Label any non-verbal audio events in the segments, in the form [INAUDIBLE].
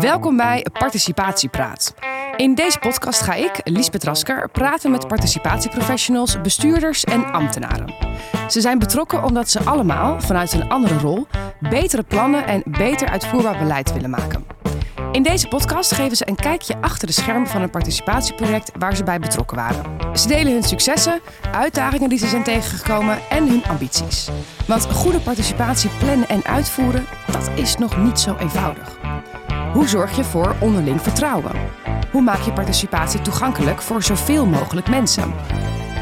Welkom bij Participatiepraat. In deze podcast ga ik, Liesbeth Rasker, praten met participatieprofessionals, bestuurders en ambtenaren. Ze zijn betrokken omdat ze allemaal, vanuit een andere rol, betere plannen en beter uitvoerbaar beleid willen maken. In deze podcast geven ze een kijkje achter de schermen van een participatieproject waar ze bij betrokken waren. Ze delen hun successen, uitdagingen die ze zijn tegengekomen en hun ambities. Want goede participatie plannen en uitvoeren, dat is nog niet zo eenvoudig. Hoe zorg je voor onderling vertrouwen? Hoe maak je participatie toegankelijk voor zoveel mogelijk mensen?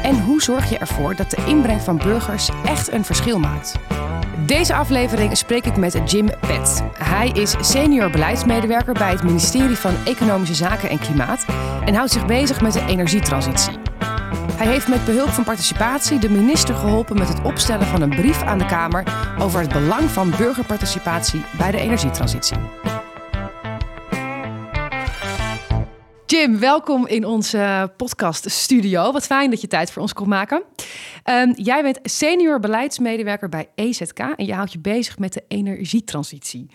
En hoe zorg je ervoor dat de inbreng van burgers echt een verschil maakt? Deze aflevering spreek ik met Jim Pet. Hij is senior beleidsmedewerker bij het ministerie van Economische Zaken en Klimaat en houdt zich bezig met de energietransitie. Hij heeft met behulp van participatie de minister geholpen met het opstellen van een brief aan de Kamer over het belang van burgerparticipatie bij de energietransitie. Jim, welkom in onze podcaststudio. Wat fijn dat je tijd voor ons kon maken. Um, jij bent senior beleidsmedewerker bij EZK en je houdt je bezig met de energietransitie.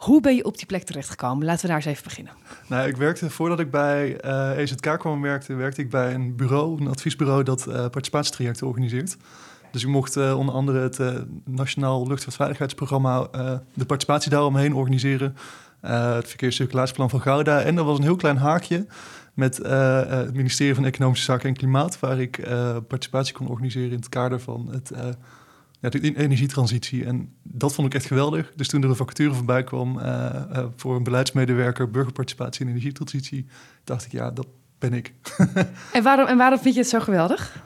Hoe ben je op die plek terechtgekomen? Laten we daar eens even beginnen. Nou, ik werkte voordat ik bij uh, eh, EZK kwam werkte, werkte ik bij een bureau, een adviesbureau dat uh, participatietrajecten organiseert. Dus ik mocht uh, onder andere het Nationaal Luchtvaartveiligheidsprogramma, de participatie daaromheen organiseren. Het verkeerscirculatieplan van Gouda. En er was een heel klein haakje met het ministerie van Economische Zaken en Klimaat, waar ik participatie kon organiseren in het kader van het, ja, de energietransitie. En dat vond ik echt geweldig. Dus toen er een vacature voorbij kwam voor een beleidsmedewerker burgerparticipatie en energietransitie, dacht ik, ja, dat ben ik. [LAUGHS] en, waarom, en waarom vind je het zo geweldig?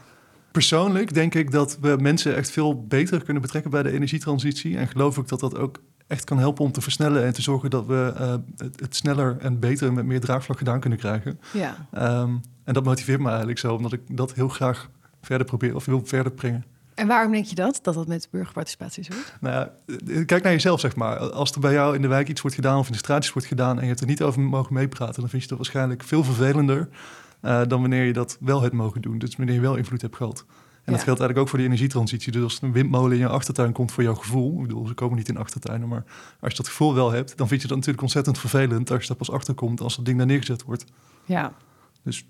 Persoonlijk denk ik dat we mensen echt veel beter kunnen betrekken bij de energietransitie. En geloof ik dat dat ook echt kan helpen om te versnellen en te zorgen dat we uh, het, sneller en beter met meer draagvlak gedaan kunnen krijgen. Ja. Um, en dat motiveert me eigenlijk zo, omdat ik dat heel graag verder probeer of wil verder brengen. En waarom denk je dat, dat dat met burgerparticipatie is? Nou ja, eh, kijk naar jezelf, zeg maar. Als er bij jou in de wijk iets wordt gedaan of in de straatjes wordt gedaan en je hebt er niet over mogen meepraten, dan vind je dat waarschijnlijk veel vervelender uh, dan wanneer je dat wel hebt mogen doen. Dus wanneer je wel invloed hebt gehad. En dat geldt eigenlijk ook voor de energietransitie. Dus als een windmolen in je achtertuin komt voor jouw gevoel, ik bedoel, ze komen niet in achtertuinen, maar als je dat gevoel wel hebt, dan vind je dat natuurlijk ontzettend vervelend als je daar pas achterkomt als dat ding daar neergezet wordt. Ja. Dus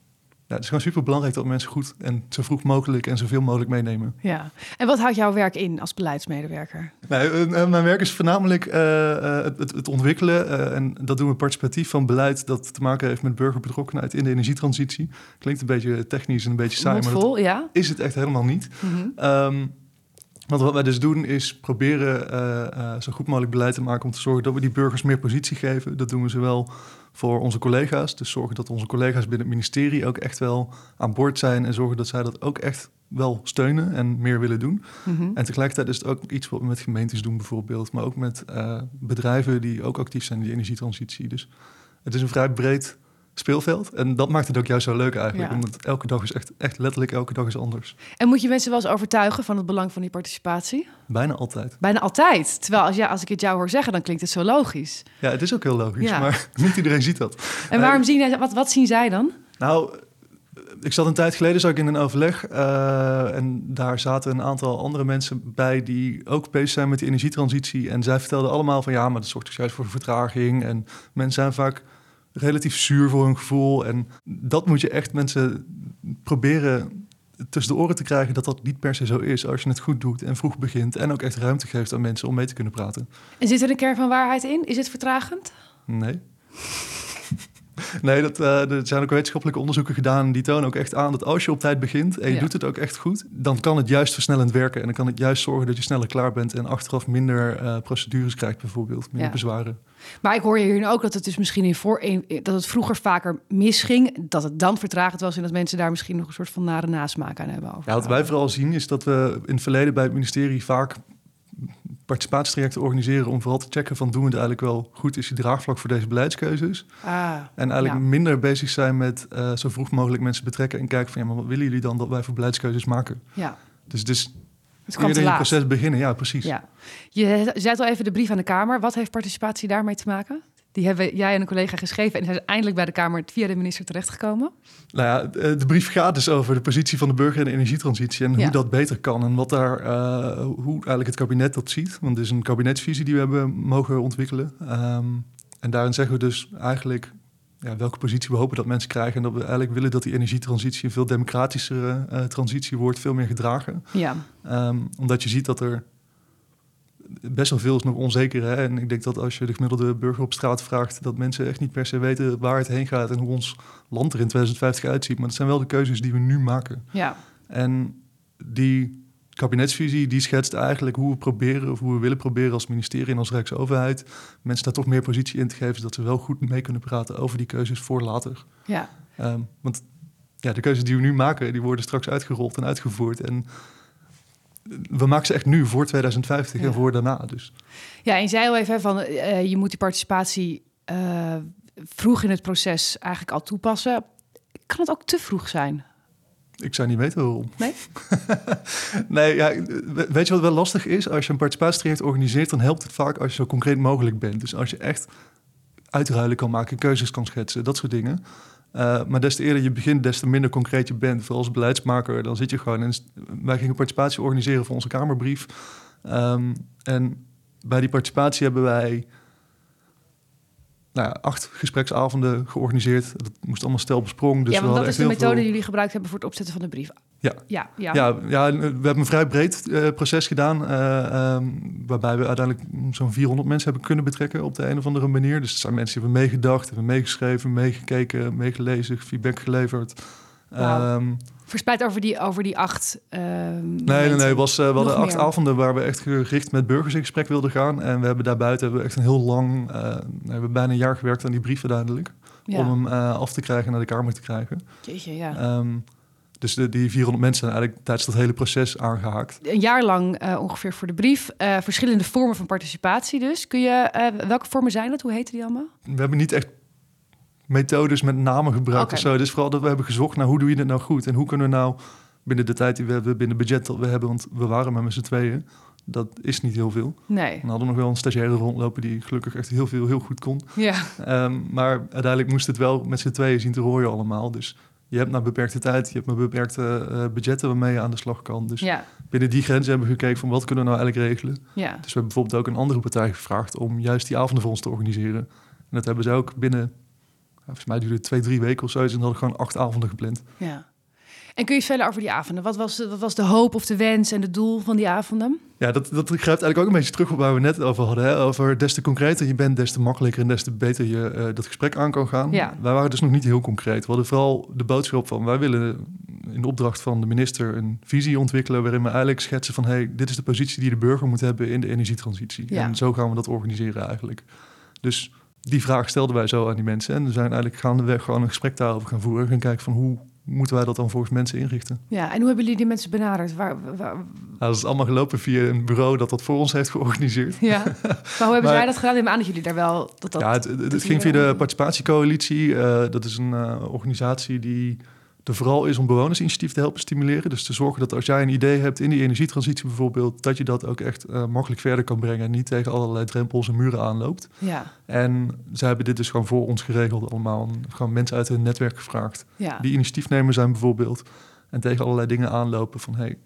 ja, het is gewoon super belangrijk dat mensen goed en zo vroeg mogelijk en zoveel mogelijk meenemen. Ja, en wat houdt jouw werk in als beleidsmedewerker? Nee, eh, eh, mijn werk is voornamelijk uh, het, het, ontwikkelen. Uh, en dat doen we participatief van beleid dat te maken heeft met burgerbetrokkenheid in de energietransitie. Klinkt een beetje technisch en een beetje saai, maar dat ja? is het echt helemaal niet. Mm -hmm. Want wat wij dus doen is proberen zo goed mogelijk beleid te maken om te zorgen dat we die burgers meer positie geven. Dat doen we zowel voor onze collega's. Dus zorgen dat onze collega's binnen het ministerie ook echt wel aan boord zijn en zorgen dat zij dat ook echt wel steunen en meer willen doen. Mhm. En tegelijkertijd is het ook iets wat we met gemeentes doen bijvoorbeeld, maar ook met uh, bedrijven die ook actief zijn in die energietransitie. Dus het is een vrij breed speelveld. En dat maakt het ook juist zo leuk eigenlijk. Omdat elke dag is echt, echt letterlijk elke dag is anders. En moet je mensen wel eens overtuigen van het belang van die participatie? Bijna altijd. Bijna altijd. Terwijl als, ja, als ik het jou hoor zeggen, dan klinkt het zo logisch. Ja, het is ook heel logisch. Maar [LAUGHS] niet iedereen ziet dat. En waarom uh, zien, wat, wat zien zij dan? Nou, ik zat een tijd geleden zat ik in een overleg uh, en daar zaten een aantal andere mensen bij die ook bezig zijn met die energietransitie. En zij vertelden allemaal van ja, maar dat zorgt dus juist voor vertraging. En mensen zijn vaak relatief zuur voor hun gevoel. En dat moet je echt mensen proberen tussen de oren te krijgen dat dat niet per se zo is als je het goed doet en vroeg begint en ook echt ruimte geeft aan mensen om mee te kunnen praten. En zit er een kern van waarheid in? Is het vertragend? Nee. Nee, dat, uh, er zijn ook wetenschappelijke onderzoeken gedaan die tonen ook echt aan dat als je op tijd begint en je doet het ook echt goed, dan kan het juist versnellend werken en dan kan het juist zorgen dat je sneller klaar bent en achteraf minder uh, procedures krijgt bijvoorbeeld, minder bezwaren. Maar ik hoor je hier ook dat het dus misschien in voor dat het vroeger vaker misging, dat het dan vertragend was en dat mensen daar misschien nog een soort van nare nasmaak aan hebben. Ja, wat wij vooral zien is dat we in het verleden bij het ministerie vaak participatietrajecten organiseren om vooral te checken van doen we het eigenlijk wel goed, is die draagvlak voor deze beleidskeuzes. Ah, en eigenlijk minder bezig zijn met uh, zo vroeg mogelijk mensen betrekken en kijken van ja, maar wat willen jullie dan dat wij voor beleidskeuzes maken? Ja. Dus, dus het kan het proces beginnen, ja, precies. Ja. Je zet al even de brief aan de Kamer. Wat heeft participatie daarmee te maken? Die hebben jij en een collega geschreven en zijn eindelijk bij de Kamer via de minister terechtgekomen. Nou ja, de brief gaat dus over de positie van de burger in de energietransitie en hoe dat beter kan en wat daar, uh, hoe eigenlijk het kabinet dat ziet. Want het is een kabinetsvisie die we hebben mogen ontwikkelen. Um, en daarin zeggen we dus eigenlijk ja, welke positie we hopen dat mensen krijgen. En dat we eigenlijk willen dat die energietransitie een veel democratischere uh, transitie wordt, veel meer gedragen. Ja. Um, omdat je ziet dat er best wel veel is nog onzeker. Hè? En ik denk dat als je de gemiddelde burger op straat vraagt, dat mensen echt niet per se weten waar het heen gaat en hoe ons land er in 2050 uitziet. Maar dat zijn wel de keuzes die we nu maken. Ja. En die kabinetsvisie die schetst eigenlijk hoe we proberen of hoe we willen proberen als ministerie en als Rijksoverheid mensen daar toch meer positie in te geven, zodat ze wel goed mee kunnen praten over die keuzes voor later. Ja. Um, want ja, de keuzes die we nu maken, die worden straks uitgerold en uitgevoerd. En we maken ze echt nu voor 2050 en voor daarna. Dus. Ja, en je zei al even van uh, je moet die participatie uh, vroeg in het proces eigenlijk al toepassen. Kan het ook te vroeg zijn? Ik zou niet weten waarom. Nee? [LAUGHS] nee, ja, weet je wat wel lastig is? Als je een participatietraject organiseert, dan helpt het vaak als je zo concreet mogelijk bent. Dus als je echt uitruilen kan maken, keuzes kan schetsen, dat soort dingen. Uh, maar des te eerder je begint, des te minder concreet je bent. Vooral als beleidsmaker, dan zit je gewoon... En wij gingen participatie organiseren voor onze Kamerbrief. Um, en bij die participatie hebben wij nou ja, acht gespreksavonden georganiseerd. Dat moest allemaal stel besprrongen. Dus ja, want dat is de methode die jullie gebruikt hebben voor het opzetten van de brief. Ja, ja, ja. ja, ja we hebben een vrij breed uh, proces gedaan. Uh, um, waarbij we uiteindelijk zo'n 400 mensen hebben kunnen betrekken op de een of andere manier. Dus er zijn mensen die hebben meegedacht, hebben meegeschreven, meegekeken, meegelezen, feedback geleverd. Wow. Um, Verspreid over die, over die acht. Uh, nee, nee, nee. Was, uh, we hadden acht avonden waar we echt gericht met burgers in gesprek wilden gaan. En we hebben daarbuiten hebben we echt een heel lang. Uh, we hebben bijna een jaar gewerkt aan die brief uiteindelijk. Ja. Om hem af te krijgen en naar de Kamer te krijgen. Jeetje, ja. Um, dus de, die 400 mensen zijn eigenlijk tijdens dat hele proces aangehaakt. Een jaar lang uh, ongeveer voor de brief. Uh, verschillende vormen van participatie dus. Kun je, uh, welke vormen zijn dat? Hoe heten die allemaal? We hebben niet echt methodes met namen gebruikt okay. of zo. Dus vooral dat we hebben gezocht naar hoe doe je dit nou goed? En hoe kunnen we nou binnen de tijd die we hebben, binnen het budget dat we hebben... want we waren maar met z'n tweeën, dat is niet heel veel. Nee. We hadden nog wel een stagiaire rondlopen die gelukkig echt heel veel, heel goed kon. Ja. Um, maar uiteindelijk moest het wel met z'n tweeën zien te rooien allemaal. Dus je hebt maar beperkte tijd, je hebt maar beperkte uh, budgetten waarmee je aan de slag kan. Dus ja. binnen die grenzen hebben we gekeken van wat kunnen we nou eigenlijk regelen. Ja. Dus we hebben bijvoorbeeld ook een andere partij gevraagd om juist die avonden voor ons te organiseren. En dat hebben ze ook binnen volgens mij duurde het twee, drie weken of zo. En hadden ik gewoon acht avonden gepland. Ja. En kun je verder over die avonden? Wat was, wat was de hoop of de wens en het doel van die avonden? Ja, dat, dat grijpt eigenlijk ook een beetje terug op waar we net over hadden. Hè? Over des te concreter je bent, des te makkelijker en des te beter je uh, dat gesprek aan kan gaan. Ja. Wij waren dus nog niet heel concreet. We hadden vooral de boodschap van wij willen in de opdracht van de minister een visie ontwikkelen waarin we eigenlijk schetsen van hey, dit is de positie die de burger moet hebben in de energietransitie. Ja. En zo gaan we dat organiseren eigenlijk. Dus die vraag stelden wij zo aan die mensen. En we zijn eigenlijk gaandeweg gewoon een gesprek daarover gaan voeren. Gaan kijken van hoe moeten wij dat dan volgens mensen inrichten. Ja, en hoe hebben jullie die mensen benaderd? Waar, waar... Nou, dat is allemaal gelopen via een bureau dat dat voor ons heeft georganiseerd. Ja, [LAUGHS] maar hoe hebben zij dat gedaan? Ik aan dat jullie daar wel... Dat, dat, ja, het, het, het ging via de Participatiecoalitie. Uh, dat is een uh, organisatie die er vooral is om bewonersinitiatief te helpen stimuleren. Dus te zorgen dat als jij een idee hebt in die energietransitie bijvoorbeeld, dat je dat ook echt uh, makkelijk verder kan brengen en niet tegen allerlei drempels en muren aanloopt. Ja. En zij hebben dit dus gewoon voor ons geregeld allemaal. Gewoon mensen uit hun netwerk gevraagd. Ja. Die initiatiefnemer zijn bijvoorbeeld. En tegen allerlei dingen aanlopen van hey,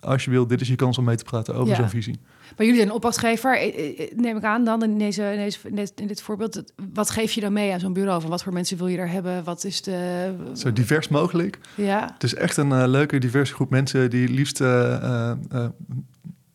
als je wilt, dit is je kans om mee te praten over Ja. zo'n visie. Maar jullie zijn opdrachtgever, eh, eh, neem ik aan dan in, deze, in, deze, in dit voorbeeld. Wat geef je dan mee aan zo'n bureau? Van wat voor mensen wil je daar hebben? Wat is de... Zo divers mogelijk. Ja, Het is echt een eh, leuke, diverse groep mensen die liefst eh, eh, eh,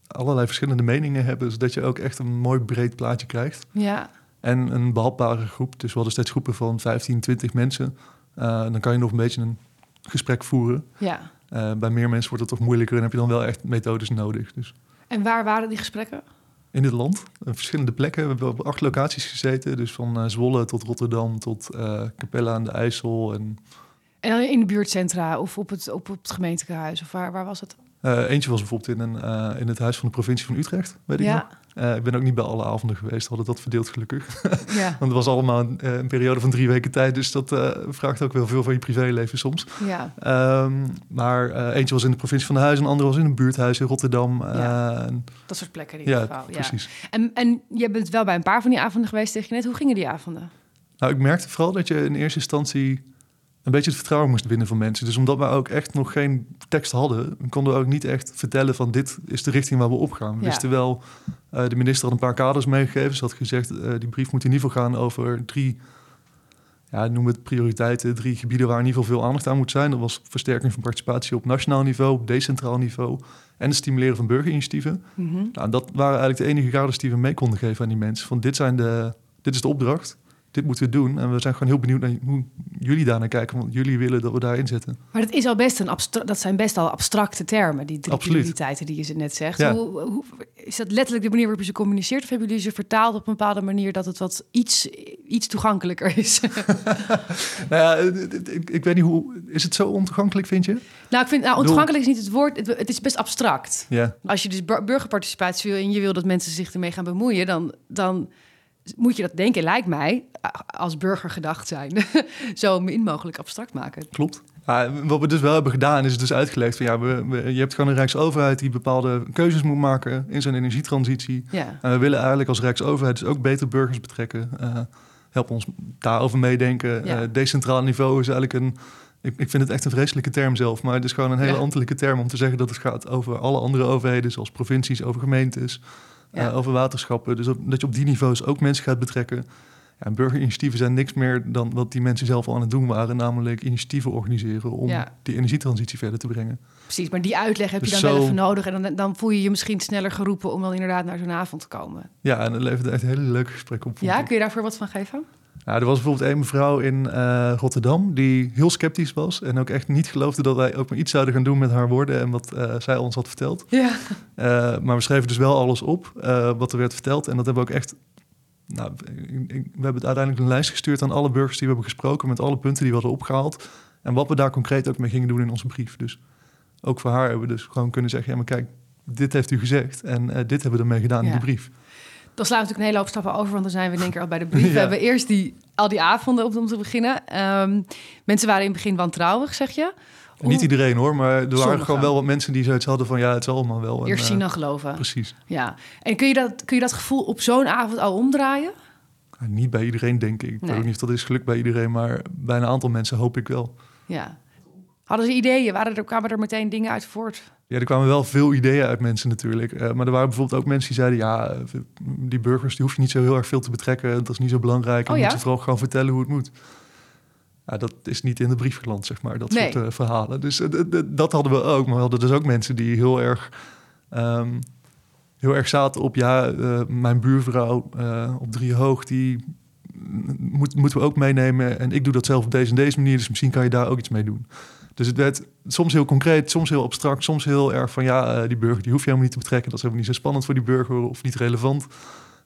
allerlei verschillende meningen hebben, zodat je ook echt een mooi breed plaatje krijgt. ja, En een behapbare groep. Dus we hadden steeds groepen van 15, 20 mensen. Eh, dan kan je nog een beetje een gesprek voeren. ja. Eh, bij meer mensen wordt het toch moeilijker en heb je dan wel echt methodes nodig. Dus En waar waren die gesprekken? in dit land, op verschillende plekken. We hebben op acht locaties gezeten. Dus van eh, Zwolle tot Rotterdam tot eh Capella aan de IJssel. En En dan in de buurtcentra of op het, op het gemeentelijk huis? Of waar, waar was het? eh, eentje was bijvoorbeeld in, een, eh, in het huis van de provincie van Utrecht, weet ik nog. Ja, ik ben ook niet bij alle avonden geweest, we hadden dat verdeeld gelukkig. Ja. [LAUGHS] Want het was allemaal een, een, periode van drie weken tijd, dus dat vraagt ook wel veel van je privéleven soms. Ja. Ehm, maar eentje was in de provincie van de Huis, een andere was in een buurthuis in Rotterdam. Ja. dat soort plekken in ieder geval. Ja, precies. En, en je bent wel bij een paar van die avonden geweest tegen je net. Hoe gingen die avonden? Nou, ik merkte vooral dat je in eerste instantie een beetje het vertrouwen moest winnen van mensen. Dus omdat we ook echt nog geen tekst hadden, konden we ook niet echt vertellen van dit is de richting waar we op gaan. We ja. wisten wel, uh, de minister had een paar kaders meegegeven. Ze had gezegd, uh, die brief moet in ieder geval gaan over drie, ja, noem het prioriteiten, drie gebieden waar in ieder geval veel aandacht aan moet zijn. Dat was versterking van participatie op nationaal niveau, op decentraal niveau en het stimuleren van burgerinitiatieven. Mm nou, dat waren eigenlijk de enige kaders die we mee konden geven aan die mensen. Van dit, zijn de, dit is de opdracht dit moeten we doen. En we zijn gewoon heel benieuwd naar hoe jullie daar naar kijken. Want jullie willen dat we daarin zetten. Maar dat, is al best een dat zijn best al abstracte termen, die drie prioriteiten die je net zegt. Hoe, hoe, is dat letterlijk de manier waarop je ze communiceert? Of hebben jullie ze vertaald op een bepaalde manier dat het wat iets, iets toegankelijker is? [LAUGHS] [LAUGHS] nou ja, ik, ik, weet niet hoe... Is het zo ontoegankelijk, vind je? Nou, ik vind... Nou, ontoegankelijk is niet het woord. Het, het is best abstract. Ja. Als je dus burgerparticipatie wil en je wil dat mensen zich ermee gaan bemoeien... dan... dan moet je dat denken, lijkt mij, als burger gedacht zijn, [LAUGHS] zo min mogelijk abstract maken. Klopt. wat we dus wel hebben gedaan, is het dus uitgelegd van ja, we, je hebt gewoon een Rijksoverheid die bepaalde keuzes moet maken in zijn energietransitie. Ja. En we willen eigenlijk als Rijksoverheid dus ook beter burgers betrekken. Uh, help ons daarover meedenken. Ja. Uh, decentraal niveau is eigenlijk een. Ik, ik, vind het echt een vreselijke term zelf, maar het is gewoon een hele ja. ambtelijke term om te zeggen dat het gaat over alle andere overheden, zoals provincies, over gemeentes ja. uh, over waterschappen. Dus dat je op die niveaus ook mensen gaat betrekken. Ja, burgerinitiatieven zijn niks meer dan wat die mensen zelf al aan het doen waren, namelijk initiatieven organiseren om die energietransitie verder te brengen. Precies, maar die uitleg heb je dus dan wel even nodig en dan, dan voel je je misschien sneller geroepen om dan inderdaad naar zo'n avond te komen. Ja, en dat levert echt een hele leuke gesprek op. Ja, kun je daarvoor wat van geven? Nou, er was bijvoorbeeld een mevrouw in uh, Rotterdam die heel sceptisch was en ook echt niet geloofde dat wij ook maar iets zouden gaan doen met haar woorden en wat uh, zij ons had verteld. Ja. Uh, maar we schreven dus wel alles op wat er werd verteld en dat hebben we ook echt. Nou, we hebben het uiteindelijk een lijst gestuurd aan alle burgers die we hebben gesproken met alle punten die we hadden opgehaald en wat we daar concreet ook mee gingen doen in onze brief. Dus ook voor haar hebben we dus gewoon kunnen zeggen: ja, maar kijk, dit heeft u gezegd en dit hebben we ermee gedaan ja. in die brief. Dan slaan we natuurlijk een hele hoop stappen over, want dan zijn we denk ik al bij de [LAUGHS] brief. We hebben eerst die, al die avonden op om te beginnen. Um, mensen waren in het begin wantrouwig, zeg je. Niet iedereen hoor, maar er waren gewoon wel wat mensen die zoiets hadden van ja, het is allemaal wel. Eerst zien dan geloven. Precies. Ja. En kun je dat, kun je dat gevoel op zo'n avond al omdraaien? Niet bij iedereen, denk ik. Ik weet ook niet of dat is gelukt bij iedereen, maar bij een aantal mensen hoop ik wel. Ja. Hadden ze ideeën? Waren er, kwamen er meteen dingen uit voort? Ja, er kwamen wel veel ideeën uit mensen natuurlijk. Uh, maar er waren bijvoorbeeld ook mensen die zeiden... ja, die burgers die hoef je niet zo heel erg veel te betrekken. Dat is niet zo belangrijk. Oh, je ja? moet ze vooral gewoon vertellen hoe het moet. Ja, dat is niet in de brief geland, zeg maar, dat nee. soort uh, verhalen. Dus uh, dat hadden we ook. Maar we hadden dus ook mensen die heel erg... Um, heel erg zaten op... ja, mijn buurvrouw op drie hoog... die moet, moeten we ook meenemen. En ik doe dat zelf op deze en deze manier. Dus misschien kan je daar ook iets mee doen. Dus het werd soms heel concreet, soms heel abstract, soms heel erg van ja, uh, die burger die hoef je helemaal niet te betrekken. Dat is helemaal niet zo spannend voor die burger of niet relevant.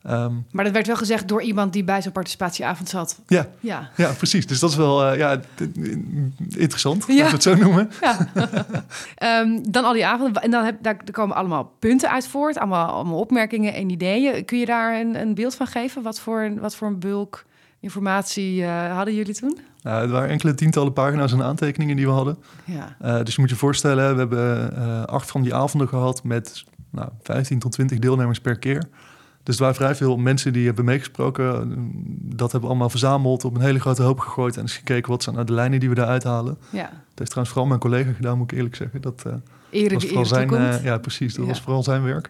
Um, maar dat werd wel gezegd door iemand die bij zo'n participatieavond zat. Ja, ja. ja precies. Dus dat is wel uh, ja, interessant, ja. laten we het zo noemen. [LAUGHS] Ja. um, [LAUGHS] dan al die avonden. En dan heb, daar, komen allemaal punten uit voort, allemaal, allemaal opmerkingen en ideeën. Kun je daar een, een beeld van geven? Wat voor, wat voor een bulk informatie uh, hadden jullie toen? Uh, er waren enkele tientallen pagina's en aantekeningen die we hadden. Ja. Uh, dus je moet je voorstellen, we hebben uh, acht van die avonden gehad met nou, 15 tot 20 deelnemers per keer. Dus er waren vrij veel mensen die hebben meegesproken. Dat hebben we allemaal verzameld, op een hele grote hoop gegooid en eens gekeken wat zijn nou de lijnen die we daar uithalen. Ja. Dat heeft trouwens vooral mijn collega gedaan, moet ik eerlijk zeggen. Dat Ere was vooral zijn, ja, precies. Dat ja. was vooral zijn werk.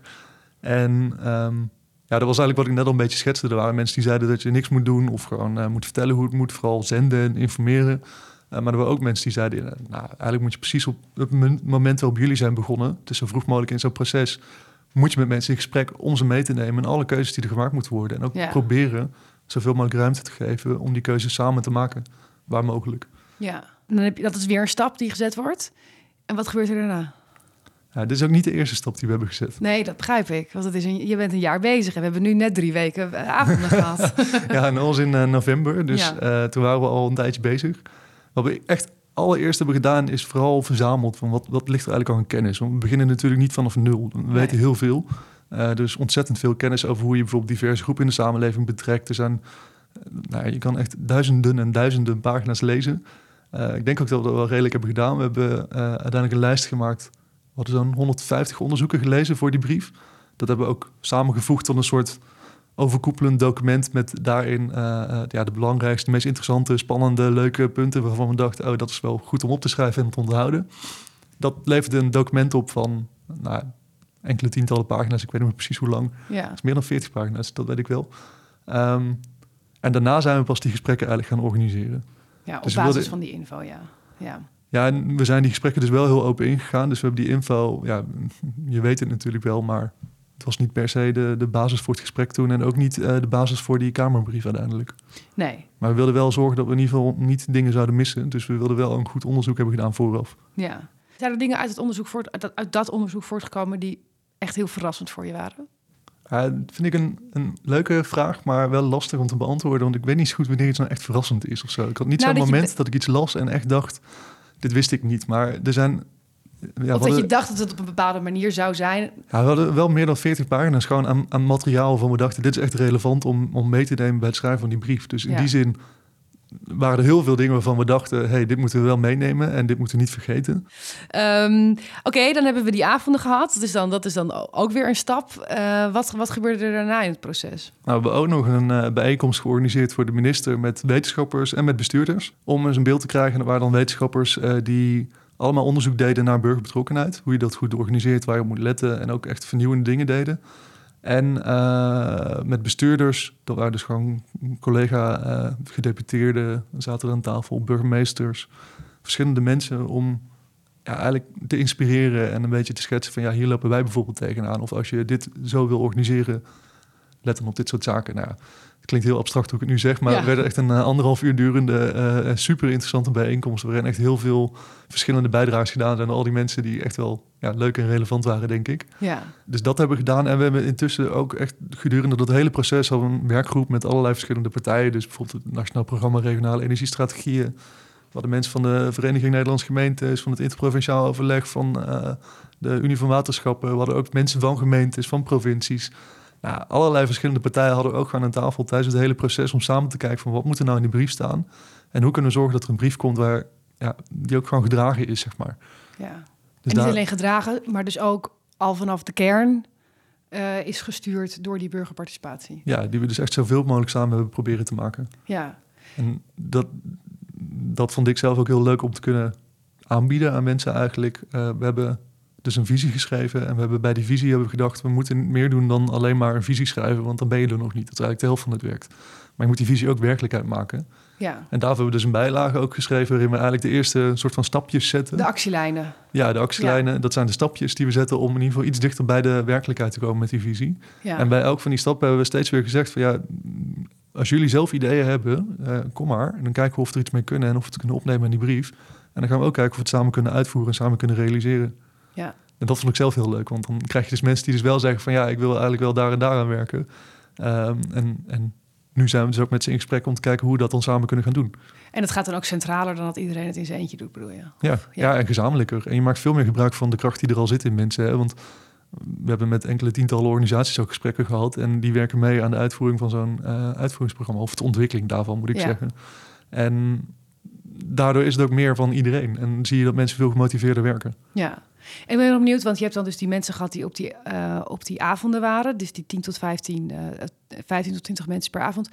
En um, ja, dat was eigenlijk wat ik net al een beetje schetste. Er waren mensen die zeiden dat je niks moet doen of gewoon uh, moet vertellen hoe het moet, vooral zenden en informeren. Uh, maar er waren ook mensen die zeiden, uh, nou, eigenlijk moet je precies op het moment waarop jullie zijn begonnen, het is zo vroeg mogelijk in zo'n proces, moet je met mensen in gesprek om ze mee te nemen en alle keuzes die er gemaakt moeten worden. En ook ja. proberen zoveel mogelijk ruimte te geven om die keuzes samen te maken, waar mogelijk. Ja, dan heb je, dat is weer een stap die gezet wordt. En wat gebeurt er daarna? Dit is ook niet de eerste stap die we hebben gezet. Nee, dat begrijp ik. Want het is een, je bent een jaar bezig en we hebben nu net drie weken eh, avonden gehad. [LAUGHS] ja, en was in uh, november, dus ja. uh, toen waren we al een tijdje bezig. Wat we echt allereerst hebben gedaan is vooral verzameld van wat, wat ligt er eigenlijk al aan kennis. Want we beginnen natuurlijk niet vanaf nul. We nee. weten heel veel. Uh, dus ontzettend veel kennis over hoe je bijvoorbeeld diverse groepen in de samenleving betrekt. Er zijn, nou, je kan echt duizenden en duizenden pagina's lezen. Ik denk ook dat we dat wel redelijk hebben gedaan. We hebben uiteindelijk een lijst gemaakt. We hadden zo'n 150 onderzoeken gelezen voor die brief. Dat hebben we ook samengevoegd tot een soort overkoepelend document met daarin uh, ja, de belangrijkste, meest interessante, spannende, leuke punten waarvan we dachten, oh, dat is wel goed om op te schrijven en te onthouden. Dat leverde een document op van nou, enkele tientallen pagina's. Ik weet niet meer precies hoe lang. Ja. Is meer dan 40 pagina's, dat weet ik wel. Um, en daarna zijn we pas die gesprekken eigenlijk gaan organiseren. Ja, op dus basis wilden... van die info, ja. ja. Ja, en we zijn die gesprekken dus wel heel open ingegaan. Dus we hebben die info, ja, je weet het natuurlijk wel, maar het was niet per se de, de basis voor het gesprek toen en ook niet uh, de basis voor die Kamerbrief uiteindelijk. Nee. Maar we wilden wel zorgen dat we in ieder geval niet dingen zouden missen. Dus we wilden wel een goed onderzoek hebben gedaan vooraf. Ja. Zijn er dingen uit, het onderzoek voort, uit, dat, uit dat onderzoek voortgekomen die echt heel verrassend voor je waren? Ja, dat vind ik een, een leuke vraag, maar wel lastig om te beantwoorden. Want ik weet niet zo goed wanneer iets nou echt verrassend is of zo. Ik had niet nou, zo'n moment dat ik iets las en echt dacht, dit wist ik niet. Maar er zijn ja, of dat je dacht dat het op een bepaalde manier zou zijn. Ja, we hadden wel meer dan 40 pagina's gewoon aan, aan materiaal van we dachten, dit is echt relevant om, om mee te nemen bij het schrijven van die brief. Dus in die zin waren er heel veel dingen waarvan we dachten, hey, dit moeten we wel meenemen en dit moeten we niet vergeten. Um, Oké, dan hebben we die avonden gehad. Dat is dan, dat is dan ook weer een stap. Uh, wat, wat gebeurde er daarna in het proces? Nou, we hebben ook nog een uh, bijeenkomst georganiseerd voor de minister met wetenschappers en met bestuurders. Om eens een beeld te krijgen. Er waren dan wetenschappers uh, die allemaal onderzoek deden naar burgerbetrokkenheid. Hoe je dat goed organiseert, waar je op moet letten. En ook echt vernieuwende dingen deden. En uh, met bestuurders, dat waren dus gewoon collega uh, gedeputeerden, zaten er aan tafel, burgemeesters, verschillende mensen om ja, eigenlijk te inspireren en een beetje te schetsen van ja, hier lopen wij bijvoorbeeld tegenaan. Of als je dit zo wil organiseren, let dan op dit soort zaken. Nou, klinkt heel abstract hoe ik het nu zeg, maar ja. het werd echt een uh, anderhalf uur durende, uh, super interessante bijeenkomst. Waarin echt heel veel verschillende bijdrages gedaan zijn. Al die mensen die echt wel ja, leuk en relevant waren, denk ik. Ja. Dus dat hebben we gedaan. En we hebben intussen ook echt gedurende dat hele proces al een werkgroep met allerlei verschillende partijen. Dus bijvoorbeeld het Nationaal Programma Regionale Energiestrategieën. We hadden mensen van de Vereniging Nederlands Gemeentes, van het Interprovinciaal Overleg, van uh, de Unie van Waterschappen. We hadden ook mensen van gemeentes, van provincies. Nou, allerlei verschillende partijen hadden ook gewoon aan tafel tijdens het hele proces om samen te kijken van wat moet er nou in die brief staan en hoe kunnen we zorgen dat er een brief komt waar ja, die ook gewoon gedragen is, zeg maar. Ja. Dus en niet alleen gedragen, maar dus ook al vanaf de kern uh, is gestuurd door die burgerparticipatie. Ja, die we dus echt zoveel mogelijk samen hebben proberen te maken. Ja. En dat, dat vond ik zelf ook heel leuk om te kunnen aanbieden aan mensen eigenlijk. Uh, we hebben dus een visie geschreven. En we hebben bij die visie hebben we gedacht, we moeten meer doen dan alleen maar een visie schrijven, want dan ben je er nog niet. Dat is eigenlijk de helft van het werk. Maar je moet die visie ook werkelijkheid maken. Ja. En daarvoor hebben we dus een bijlage ook geschreven waarin we eigenlijk de eerste soort van stapjes zetten. De actielijnen. Ja, de actielijnen. Dat zijn de stapjes die we zetten om in ieder geval iets dichter bij de werkelijkheid te komen met die visie. Ja. En bij elk van die stappen hebben we steeds weer gezegd van ja, als jullie zelf ideeën hebben, uh, kom maar. En dan kijken we of we er iets mee kunnen en of we het kunnen opnemen in die brief. En dan gaan we ook kijken of we het samen kunnen uitvoeren en samen kunnen realiseren. Ja. En dat vond ik zelf heel leuk, want dan krijg je dus mensen die dus wel zeggen van ja, ik wil eigenlijk wel daar en daar aan werken. Um, en, en nu zijn we dus ook met ze in gesprek om te kijken hoe we dat dan samen kunnen gaan doen. En het gaat dan ook centraler dan dat iedereen het in zijn eentje doet, bedoel je? Ja, ja. ja en gezamenlijker. En je maakt veel meer gebruik van de kracht die er al zit in mensen. Hè? Want we hebben met enkele tientallen organisaties ook gesprekken gehad. En die werken mee aan de uitvoering van zo'n uh, uitvoeringsprogramma. Of de ontwikkeling daarvan, moet ik ja. zeggen. En daardoor is het ook meer van iedereen. En zie je dat mensen veel gemotiveerder werken. Ja, ik ben nog benieuwd, want je hebt dan dus die mensen gehad die op die, uh, op die avonden waren. Dus die 10 tot 15, uh, 15 tot 20 mensen per avond.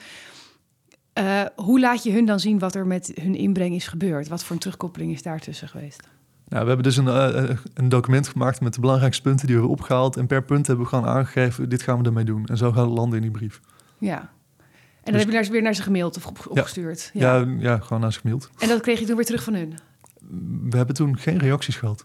Uh, hoe laat je hun dan zien wat er met hun inbreng is gebeurd? Wat voor een terugkoppeling is daartussen geweest? Nou, we hebben dus een, uh, een document gemaakt met de belangrijkste punten die we hebben opgehaald. En per punt hebben we gewoon aangegeven, dit gaan we ermee doen. En zo gaat het landen in die brief. Ja. En dan dus, heb je naar, weer naar ze gemaild of op, opgestuurd? Ja. ja. Ja, gewoon naar ze gemaild. En dat kreeg je toen weer terug van hun? We hebben toen geen reacties gehad.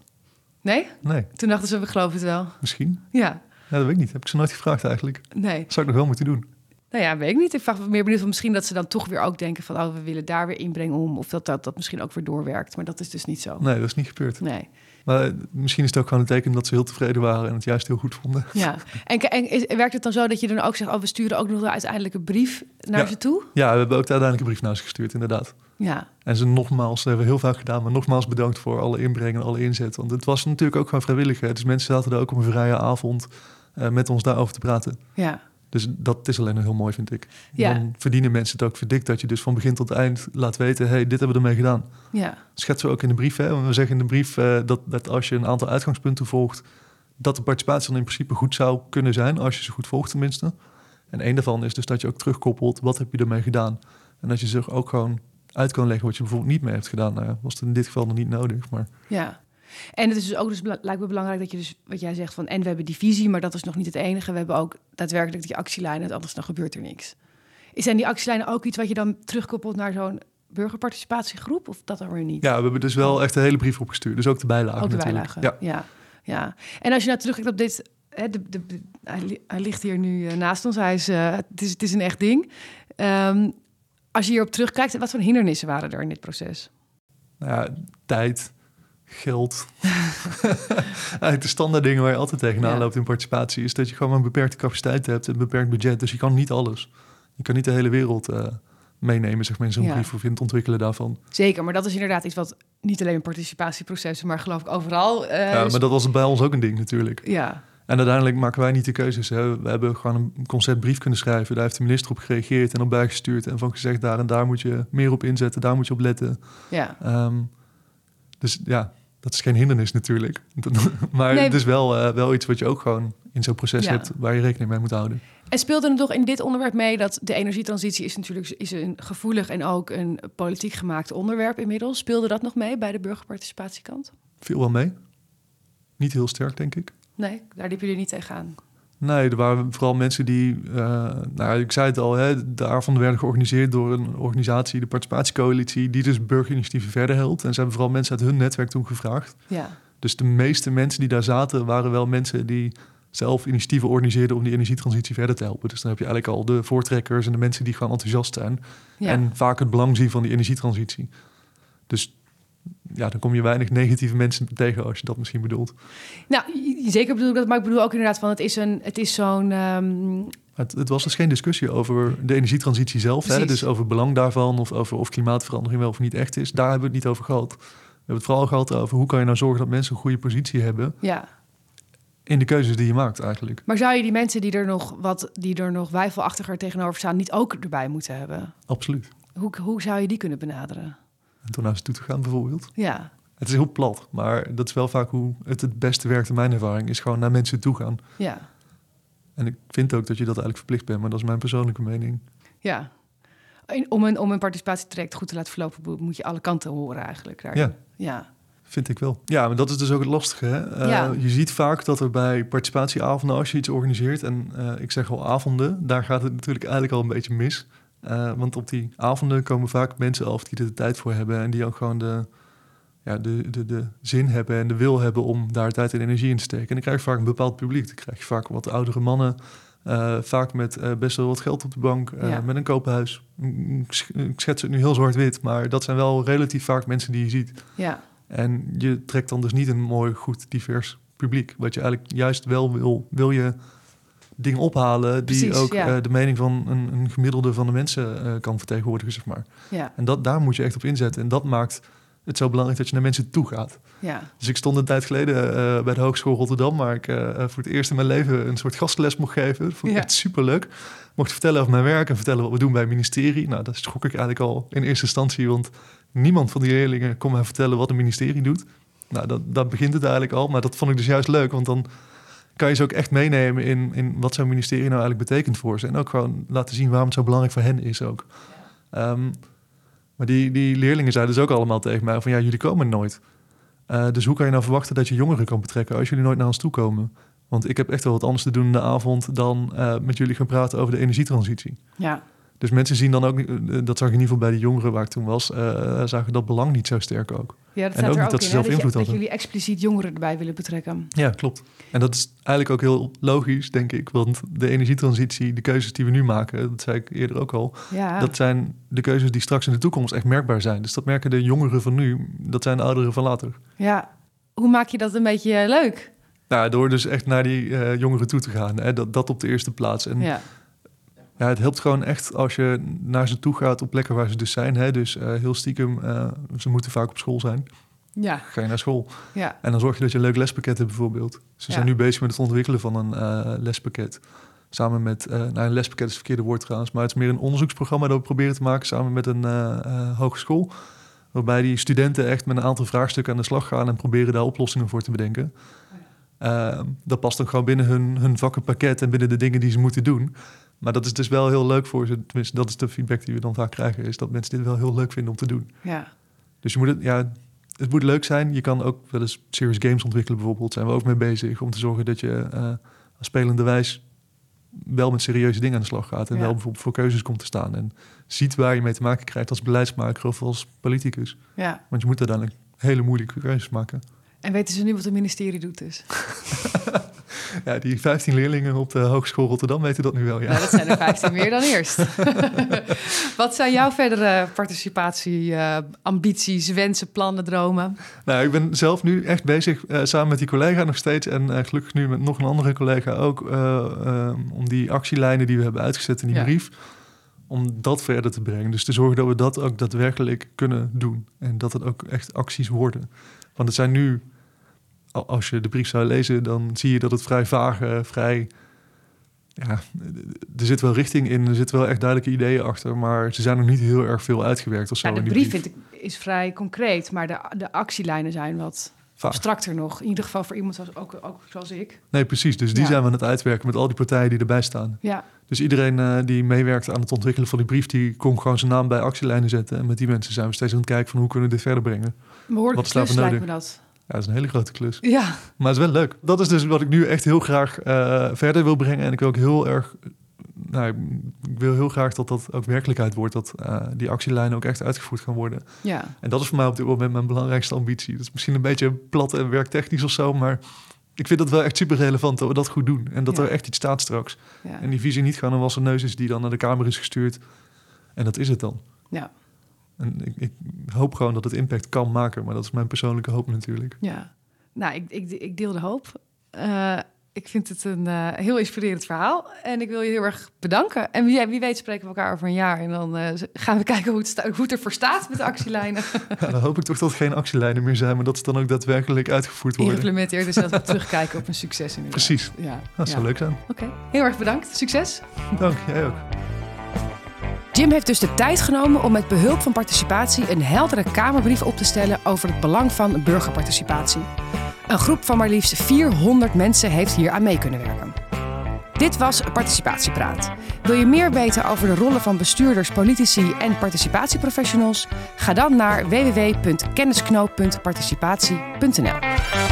Nee? Nee. Toen dachten ze, we geloven het wel. Misschien. Ja. Ja, dat weet ik niet. Heb ik ze nooit gevraagd eigenlijk. Nee. Dat zou ik nog wel moeten doen. Nou ja, weet ik niet. Ik vraag me meer benieuwd van misschien dat ze dan toch weer ook denken van... oh, we willen daar weer inbrengen om. Of dat, dat dat misschien ook weer doorwerkt. Maar dat is dus niet zo. Nee, dat is niet gebeurd. Nee. Maar misschien is het ook gewoon een teken dat ze heel tevreden waren... en het juist heel goed vonden. Ja. En, en is, werkt het dan zo dat je dan ook zegt... oh, we sturen ook nog de uiteindelijke brief naar ja. ze toe? Ja, we hebben ook de uiteindelijke brief naar ze gestuurd, inderdaad. Ja. En ze nogmaals, dat hebben we heel vaak gedaan... maar nogmaals bedankt voor alle inbreng en alle inzet. Want het was natuurlijk ook gewoon vrijwillig. Hè? Dus mensen zaten er ook op een vrije avond... eh, met ons daarover te praten. Ja. Dus dat is alleen nog heel mooi, vind ik. Ja. Dan verdienen mensen het ook verdikt dat je dus van begin tot eind laat weten... hey, dit hebben we ermee gedaan. Ja. Schetsen we ook in de brief. Hè? Want We zeggen in de brief eh, dat, dat als je een aantal uitgangspunten volgt... dat de participatie dan in principe goed zou kunnen zijn... als je ze goed volgt tenminste. En een daarvan is dus dat je ook terugkoppelt... wat heb je ermee gedaan? En dat je zich ook gewoon uit kan leggen... wat je bijvoorbeeld niet mee hebt gedaan. Nou, was het in dit geval nog niet nodig, maar... Ja. En het is dus ook dus lijkt me belangrijk dat je dus wat jij zegt van en we hebben die visie, maar dat is nog niet het enige. We hebben ook daadwerkelijk die actielijnen, anders dan gebeurt er niks. Zijn die actielijnen ook iets wat je dan terugkoppelt naar zo'n burgerparticipatiegroep of dat dan weer niet? Ja, we hebben dus wel echt een hele brief opgestuurd. Dus ook de bijlagen ook de natuurlijk. bijlagen. Ja. Ja. ja, En als je nou terugkijkt op dit, hè, de, de, de- hij, li- hij ligt hier nu eh, naast ons. Hij is, eh, het is, het is een echt ding. Ehm, als je hierop terugkijkt, wat voor hindernissen waren er in dit proces? Nou ja, tijd, geld. [LAUGHS] De standaard dingen waar je altijd tegenaan Ja. loopt in participatie... is dat je gewoon een beperkte capaciteit hebt, een beperkt budget. Dus je kan niet alles. Je kan niet de hele wereld eh, meenemen, zeg maar, in zo'n Ja. brief... of in het ontwikkelen daarvan. Zeker, maar dat is inderdaad iets wat niet alleen in participatieprocessen, maar geloof ik overal. eh, ja, maar dat was bij ons ook een ding natuurlijk. ja, En uiteindelijk maken wij niet de keuzes. Hè. We hebben gewoon een conceptbrief kunnen schrijven. Daar heeft de minister op gereageerd en op bijgestuurd. En van gezegd, daar en daar moet je meer op inzetten. Daar moet je op letten. ja. Ehm, dus ja, dat is geen hindernis natuurlijk. [LAUGHS] maar Nee. het is wel, eh, wel iets wat je ook gewoon in zo'n proces Ja. hebt... waar je rekening mee moet houden. En speelde er nog in dit onderwerp mee dat de energietransitie is natuurlijk is een gevoelig en ook een politiek gemaakt onderwerp inmiddels. Speelde dat nog mee bij de burgerparticipatiekant? Viel wel mee. Niet heel sterk, denk ik. Nee, daar liepen jullie niet tegenaan. Nee, er waren vooral mensen die... eh, nou, ik zei het al, hè, de avonden werden georganiseerd door een organisatie... de Participatiecoalitie, die dus burgerinitiatieven verder helpt. En ze hebben vooral mensen uit hun netwerk toen gevraagd. Ja, Dus de meeste mensen die daar zaten... waren wel mensen die zelf initiatieven organiseerden... om die energietransitie verder te helpen. Dus dan heb je eigenlijk al de voortrekkers... en de mensen die gewoon enthousiast zijn... ja. En vaak het belang zien van die energietransitie. Dus ja, dan kom je weinig negatieve mensen tegen als je dat misschien bedoelt. Nou, zeker bedoel ik dat, maar ik bedoel ook inderdaad van het is, een, het is zo'n... ehm, Het, het was dus geen discussie over de energietransitie zelf. Hè? Dus over het belang daarvan of over of klimaatverandering wel of niet echt is. Daar hebben we het niet over gehad. We hebben het vooral gehad over hoe kan je nou zorgen dat mensen een goede positie hebben ja, in de keuzes die je maakt eigenlijk. maar zou je die mensen die er nog wat, die er nog wijfelachtiger tegenover staan, niet ook erbij moeten hebben? Absoluut. Hoe, hoe zou je die kunnen benaderen? En toen naar ze toe te gaan bijvoorbeeld. Ja, Het is heel plat, maar dat is wel vaak hoe het het beste werkt in mijn ervaring. Is gewoon naar mensen toe gaan. ja, En ik vind ook dat je dat eigenlijk verplicht bent, maar dat is mijn persoonlijke mening. ja. Om een, om een participatietraject goed te laten verlopen, moet je alle kanten horen eigenlijk. Daar. Ja. ja. Vind ik wel. Ja, maar dat is dus ook het lastige. Hè? Eh. Je ziet vaak dat er bij participatieavonden, als je iets organiseert, en eh, ik zeg al avonden, daar gaat het natuurlijk eigenlijk al een beetje mis. Eh, want op die avonden komen vaak mensen af die er de tijd voor hebben en die ook gewoon de, ja, de, de, de zin hebben en de wil hebben om daar tijd en energie in te steken. En dan krijg je vaak een bepaald publiek. Dan krijg je vaak wat oudere mannen, eh, vaak met eh, best wel wat geld op de bank, Ja. met een koophuis. Ik sch- Ik schets het nu heel zwart-wit, maar dat zijn wel relatief vaak mensen die je ziet. ja. En je trekt dan dus niet een mooi, goed, divers publiek. Wat je eigenlijk juist wel wil. Wil je dingen ophalen die Precies, ook ja. eh, de mening van een, een gemiddelde van de mensen eh, kan vertegenwoordigen, zeg maar. Ja, En dat, daar moet je echt op inzetten. En dat maakt het zo belangrijk dat je naar mensen toe gaat. ja, Dus ik stond een tijd geleden eh, bij de Hogeschool Rotterdam, waar ik voor het eerst in mijn leven een soort gastles mocht geven. Dat vond ik Ja. echt superleuk. Mocht vertellen over mijn werk en vertellen wat we doen bij het ministerie. Nou, dat schrok ik eigenlijk al in eerste instantie, want niemand van die leerlingen kon mij vertellen wat een ministerie doet. Nou, dat, dat begint het eigenlijk al, maar dat vond ik dus juist leuk, want dan kan je ze ook echt meenemen in, in wat zo'n ministerie nou eigenlijk betekent voor ze. En ook gewoon laten zien waarom het zo belangrijk voor hen is ook. Ehm, maar die, die leerlingen zeiden dus ook allemaal tegen mij van ja, jullie komen nooit. Eh, dus hoe kan je nou verwachten dat je jongeren kan betrekken als jullie nooit naar ons toe komen? Want ik heb echt wel wat anders te doen in de avond dan eh, met jullie gaan praten over de energietransitie. ja. Dus mensen zien dan ook, eh, dat zag ik in ieder geval bij de jongeren waar ik toen was, eh, zagen dat belang niet zo sterk ook. Ja, dat En ook er niet ook dat in, ze zelf dat, invloed dat hadden. jullie expliciet jongeren erbij willen betrekken. Ja, klopt. En dat is eigenlijk ook heel logisch, denk ik. Want de energietransitie, de keuzes die we nu maken, dat zei ik eerder ook al, Ja, dat zijn de keuzes die straks in de toekomst echt merkbaar zijn. Dus dat merken de jongeren van nu, dat zijn de ouderen van later. ja. Hoe maak je dat een beetje leuk? Nou, door dus echt naar die jongeren toe te gaan. Hè, dat, dat op de eerste plaats. En ja. Ja, het helpt gewoon echt als je naar ze toe gaat op plekken waar ze dus zijn. Hè, dus eh, heel stiekem, eh, ze moeten vaak op school zijn. Ja. ga je naar school. Ja. En dan zorg je dat je een leuk lespakket hebt bijvoorbeeld. Ze Ja. zijn nu bezig met het ontwikkelen van een eh, lespakket. Samen met, nou een lespakket is het verkeerde woord trouwens, maar het is meer een onderzoeksprogramma dat we proberen te maken samen met een hogeschool. Waarbij die studenten echt met een aantal vraagstukken aan de slag gaan en proberen daar oplossingen voor te bedenken. Eh, dat past dan gewoon binnen hun, hun vakkenpakket en binnen de dingen die ze moeten doen. Maar dat is dus wel heel leuk voor ze. Tenminste, dat is de feedback die we dan vaak krijgen. Is dat mensen dit wel heel leuk vinden om te doen. Ja. Dus je moet het, ja, het moet leuk zijn. Je kan ook wel eens serious games ontwikkelen bijvoorbeeld. Zijn we ook mee bezig om te zorgen dat je als spelende wijs wel met serieuze dingen aan de slag gaat. En Ja. wel bijvoorbeeld voor keuzes komt te staan. En ziet waar je mee te maken krijgt als beleidsmaker of als politicus. ja. Want je moet uiteindelijk hele moeilijke keuzes maken. En weten ze nu wat het ministerie doet dus? [LAUGHS] Ja, die 15 leerlingen op de Hogeschool Rotterdam weten dat nu wel, ja. Nou, dat zijn er 15 meer dan eerst. [LAUGHS] wat zijn jouw verdere participatie, eh, wensen, plannen, dromen? Nou, ik ben zelf nu echt bezig, eh, samen met die collega nog steeds... en eh, gelukkig nu met nog een andere collega ook... om die actielijnen die we hebben uitgezet in die Ja. brief... om dat verder te brengen. Dus te zorgen dat we dat ook daadwerkelijk kunnen doen. En dat het ook echt acties worden. Want het zijn nu... al- Als je de brief zou lezen, dan zie je dat het vrij vaag, eh, vrij... Ja, er zit wel richting in, er zitten wel echt duidelijke ideeën achter... maar ze zijn nog niet heel erg veel uitgewerkt of zo. Nou, de brief vind ik, is vrij concreet, maar de, de actielijnen zijn wat abstracter nog. In ieder geval voor iemand zoals, ook, ook zoals ik. Nee, precies. Dus die Ja. zijn we aan het uitwerken met al die partijen die erbij staan. Ja, Dus iedereen eh, die meewerkt aan het ontwikkelen van die brief, die kon gewoon zijn naam bij actielijnen zetten. En met die mensen zijn we steeds aan het kijken van hoe kunnen we dit verder brengen. behoorlijk Wat is daarvoor nodig? me dat. Ja, dat is een hele grote klus. Ja, Maar het is wel leuk. Dat is dus wat ik nu echt heel graag eh, verder wil brengen. En ik wil ook heel erg. Nou, ik wil heel graag dat dat ook werkelijkheid wordt. Dat eh, die actielijnen ook echt uitgevoerd gaan worden. ja, En dat is voor mij op dit moment mijn belangrijkste ambitie. Dat is misschien een beetje plat en werktechnisch of zo. Maar ik vind het wel echt super relevant dat we dat goed doen. En dat Ja. er echt iets staat straks. ja. En die visie niet gewoon een wassen neus is die dan naar de Kamer is gestuurd. En dat is het dan. ja, En ik, ik hoop gewoon dat het impact kan maken. Maar dat is mijn persoonlijke hoop natuurlijk. ja. Nou, ik, ik, ik deel de hoop. Eh, ik vind het een eh, heel inspirerend verhaal. En ik wil je heel erg bedanken. En wie, wie weet spreken we elkaar over een jaar. En dan eh, gaan we [LAUGHS] kijken hoe het, sta- hoe het ervoor staat met de actielijnen. [LAUGHS] Ja, dan hoop ik toch dat er geen actielijnen meer zijn. Maar dat ze dan ook daadwerkelijk uitgevoerd worden. Geïmplementeerd. Dus dat we [LAUGHS] terugkijken op een succes inderdaad. Precies. Ja, Dat ja. zou leuk zijn. Oké, heel erg bedankt. Succes. Dank, jij ook. Jim heeft dus de tijd genomen om met behulp van participatie een heldere Kamerbrief op te stellen over het belang van burgerparticipatie. Een groep van maar liefst 400 mensen heeft hier aan mee kunnen werken. Dit was Participatiepraat. Wil je meer weten over de rollen van bestuurders, politici en participatieprofessionals? Ga dan naar www.kennisknoop.participatie.nl.